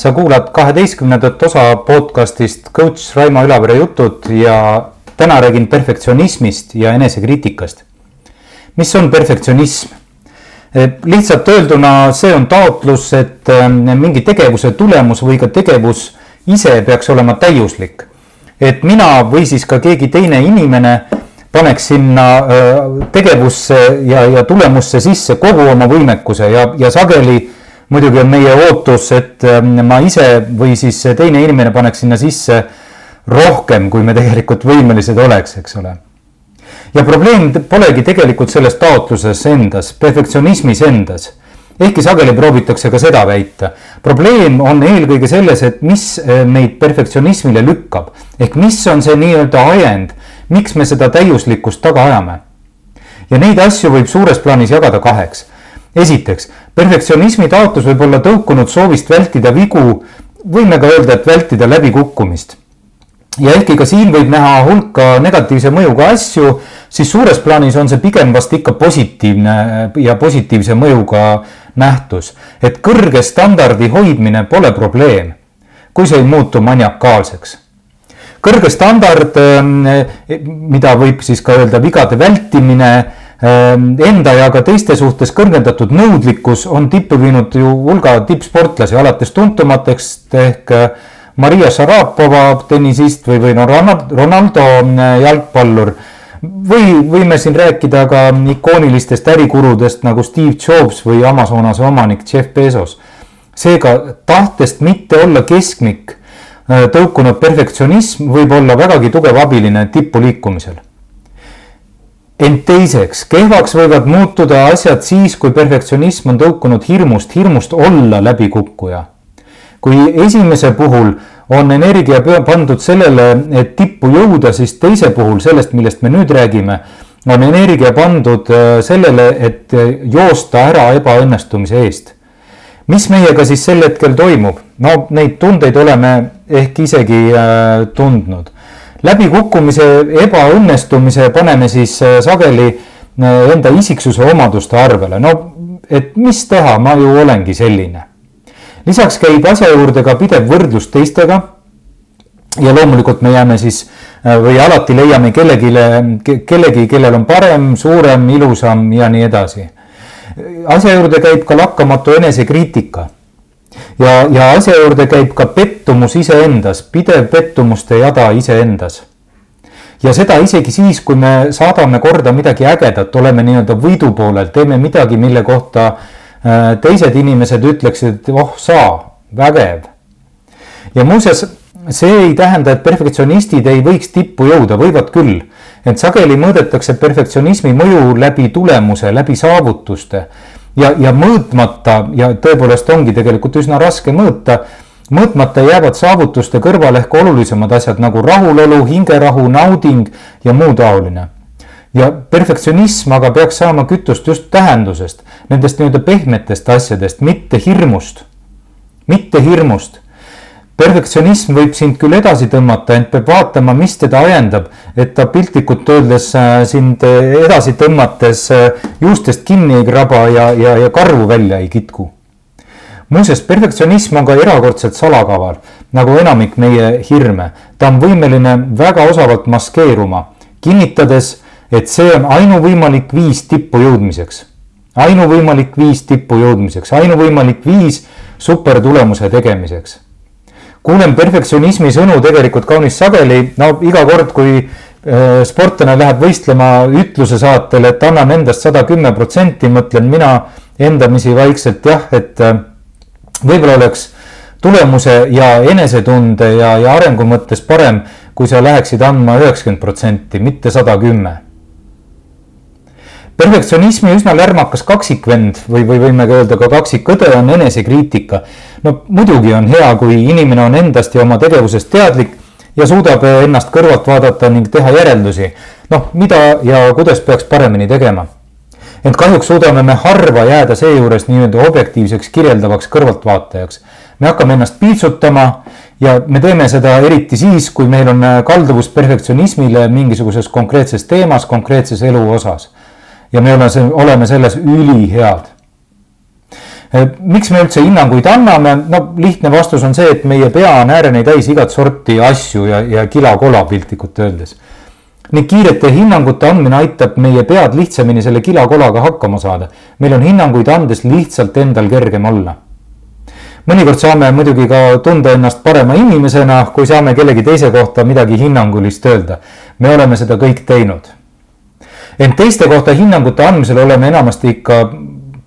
sa kuulad kaheteistkümnendat osa podcastist coach Raimo Ülavere jutud ja täna räägin perfektsionismist ja enesekriitikast. mis on perfektsionism? lihtsalt öelduna, see on taotlus, et ähm, mingi tegevuse tulemus või ka tegevus ise peaks olema täiuslik. et mina või siis ka keegi teine inimene paneks sinna äh, tegevusse ja, ja tulemusse sisse kogu oma võimekuse ja, ja sageli muidugi on meie ootus, et ähm, ma ise või siis teine inimene paneks sinna sisse rohkem, kui me tegelikult võimelised oleks, eks ole. ja probleem polegi tegelikult selles taotluses endas, perfektsionismis endas. ehkki sageli proovitakse ka seda väita. probleem on eelkõige selles, et mis äh, meid perfektsionismile lükkab ehk mis on see nii-öelda ajend, miks me seda täiuslikkust taga ajame. ja neid asju võib suures plaanis jagada kaheks esiteks, perfektsionismi taotlus võib olla tõukunud soovist vältida vigu, võime ka öelda, et vältida läbikukkumist. ja ehkki ka siin võib näha hulka negatiivse mõjuga asju, siis suures plaanis on see pigem vast ikka positiivne ja positiivse mõjuga nähtus. et kõrge standardi hoidmine pole probleem, kui see ei muutu maniakaalseks kõrge standard, mida võib siis ka öelda vigade vältimine enda ja ka teiste suhtes kõrgendatud nõudlikkus on tippu viinud ju hulga tippsportlasi, alates tuntumatest ehk äh, Maria Šarapova, tennisist või, või no Ronaldo äh, jalgpallur. või võime siin rääkida ka ikoonilistest ärikurudest nagu Steve Jobs või Amazonase omanik Jeff Bezos. seega tahtest mitte olla keskmik äh, tõukunud perfektsionism võib olla vägagi tugev abiline tippu liikumisel ent teiseks, kehvaks võivad muutuda asjad siis, kui perfektsionism on tõukunud hirmust, hirmust olla läbikukkuja. kui esimese puhul on energia pandud sellele, et tippu jõuda, siis teise puhul sellest, millest me nüüd räägime, on energia pandud äh, sellele, et joosta ära ebaõnnestumise eest. mis meiega siis sel hetkel toimub? no neid tundeid oleme ehk isegi äh, tundnud läbikukkumise, ebaõnnestumise paneme siis äh, sageli äh, enda isiksuse omaduste arvele, no et mis teha, ma ju olengi selline. lisaks käib asja juurde ka pidev võrdlus teistega. ja loomulikult me jääme siis äh, või alati leiame kellelegi, kellegi, kellel on parem, suurem, ilusam ja nii edasi. asja juurde käib ka lakkamatu enesekriitika ja, ja asja juurde käib ka pettumus iseendas, pidev pettumuste jada iseendas. ja seda isegi siis, kui me saadame korda midagi ägedat, oleme nii-öelda võidu poolel, teeme midagi, mille kohta äh, teised inimesed ütleksid, et oh sa, vägev. ja muuseas, see ei tähenda, et perfektsionistid ei võiks tippu jõuda, võivad küll. ent sageli mõõdetakse perfektsionismi mõju läbi tulemuse, läbi saavutuste ja, ja mõõtmata ja tõepoolest ongi tegelikult üsna raske mõõta. mõõtmata jäävad saavutuste kõrvale ehk olulisemad asjad nagu rahulolu, hingerahu, nauding ja muu taoline. ja perfektsionism aga peaks saama kütust just tähendusest, nendest nii-öelda pehmetest asjadest, mitte hirmust, mitte hirmust perfektsionism võib sind küll edasi tõmmata, ent peab vaatama, mis teda ajendab, et ta piltlikult öeldes äh, sind äh, edasi tõmmates äh, juustest kinni ei kraba ja, ja, ja karvu välja ei kitku. muuseas, perfektsionism on ka erakordselt salakaval, nagu enamik meie hirme. ta on võimeline väga osavalt maskeeruma, kinnitades, et see on ainuvõimalik viis tippu jõudmiseks. ainuvõimalik viis tippu jõudmiseks, ainuvõimalik viis supertulemuse tegemiseks kuulen perfektsionismi sõnu tegelikult kaunis sageli, no iga kord, kui äh, sportlane läheb võistlema ütluse saatel, et annan endast sada kümme protsenti, mõtlen mina endamisi vaikselt jah, et äh, võib-olla oleks tulemuse ja enesetunde ja, ja arengu mõttes parem, kui sa läheksid andma üheksakümmend protsenti, mitte sada kümme perfektsionismi üsna lärmakas kaksikvend või, või võime ka öelda ka kaksikõde on enesekriitika. no muidugi on hea, kui inimene on endast ja oma tegevusest teadlik ja suudab ennast kõrvalt vaadata ning teha järeldusi. noh, mida ja kuidas peaks paremini tegema. ent kahjuks suudame me harva jääda seejuures nii-öelda objektiivseks kirjeldavaks kõrvaltvaatajaks. me hakkame ennast piitsutama ja me teeme seda eriti siis, kui meil on kalduvus perfektsionismile mingisuguses konkreetses teemas, konkreetses elu osas ja me oleme, oleme selles ülihead. miks me üldse hinnanguid anname, no lihtne vastus on see, et meie pea on ääreni täis igat sorti asju ja, ja kila-kola piltlikult öeldes. nii kiirete hinnangute andmine aitab meie pead lihtsamini selle kila-kolaga hakkama saada. meil on hinnanguid andes lihtsalt endal kergem olla. mõnikord saame muidugi ka tunda ennast parema inimesena, kui saame kellegi teise kohta midagi hinnangulist öelda. me oleme seda kõik teinud ent teiste kohta hinnangute andmisel oleme enamasti ikka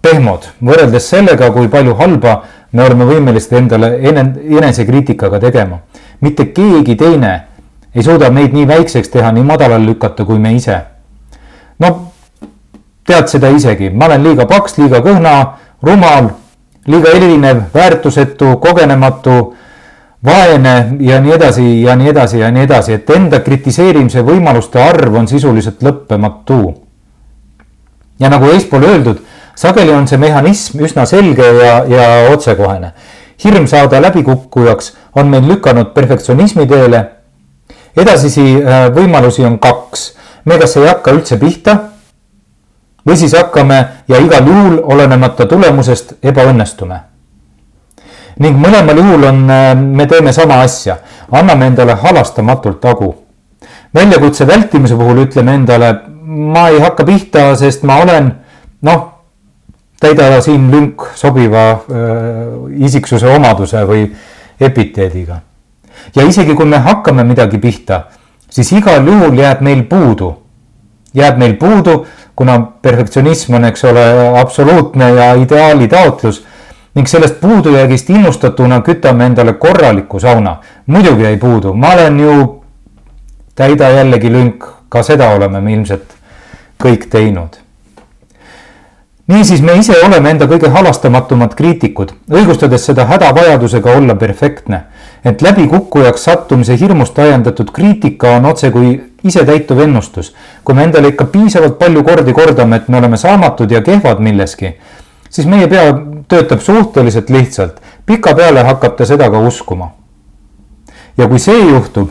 pehmod, võrreldes sellega, kui palju halba me oleme võimelised endale enesekriitikaga tegema. mitte keegi teine ei suuda meid nii väikseks teha, nii madalale lükata, kui me ise. no tead seda isegi, ma olen liiga paks, liiga kõhna, rumal, liiga erinev, väärtusetu, kogenematu, vaene ja nii edasi ja nii edasi ja nii edasi, et enda kritiseerimise võimaluste arv on sisuliselt lõppematu. ja nagu eespool öeldud sageli on see mehhanism üsna selge ja, ja otsekohene. hirm saada läbikukkujaks on meid lükanud perfektsionismi teele. edasisi äh, võimalusi on kaks, me kas ei hakka üldse pihta või siis hakkame ja igal juhul, olenemata tulemusest, ebaõnnestume. Ning mõlemal juhul on, äh, me teeme sama asja, anname endale halastamatult hagu. väljakutse vältimise puhul ütleme endale, ma ei hakka pihta, sest ma olen noh, täida siin lünk sobiva äh, isiksuse omaduse või epiteediga. ja isegi kui me hakkame midagi pihta, siis igal juhul jääb meil puudu, jääb meil puudu, kuna perfektsionism on, eks ole, absoluutne ja ideaali taotlus ning sellest puudujäägist innustatuna kütame endale korraliku sauna. muidugi ei puudu, ma olen ju, täida jällegi lünk, ka seda oleme me ilmselt kõik teinud niisiis me ise oleme enda kõige halastamatumad kriitikud, õigustades seda hädavajadusega olla perfektne. ent läbikukkujaks sattumise hirmust ajendatud kriitika on otse kui isetäituv ennustus. kui me endale ikka piisavalt palju kordi kordame, et me oleme saamatud ja kehvad milleski, siis meie pea töötab suhteliselt lihtsalt. pikapeale hakkab ta seda ka uskuma. ja kui see juhtub,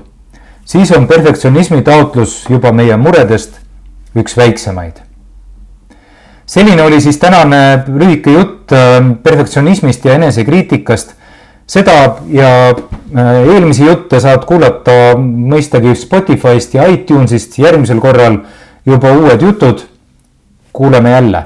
siis on perfektsionismi taotlus juba meie muredest üks väiksemaid selline oli siis tänane lühike jutt ähm, perfektsionismist ja enesekriitikast. seda ja äh, eelmisi jutte saad kuulata mõistagi Spotify'st ja iTunes'ist järgmisel korral juba uued jutud. kuuleme jälle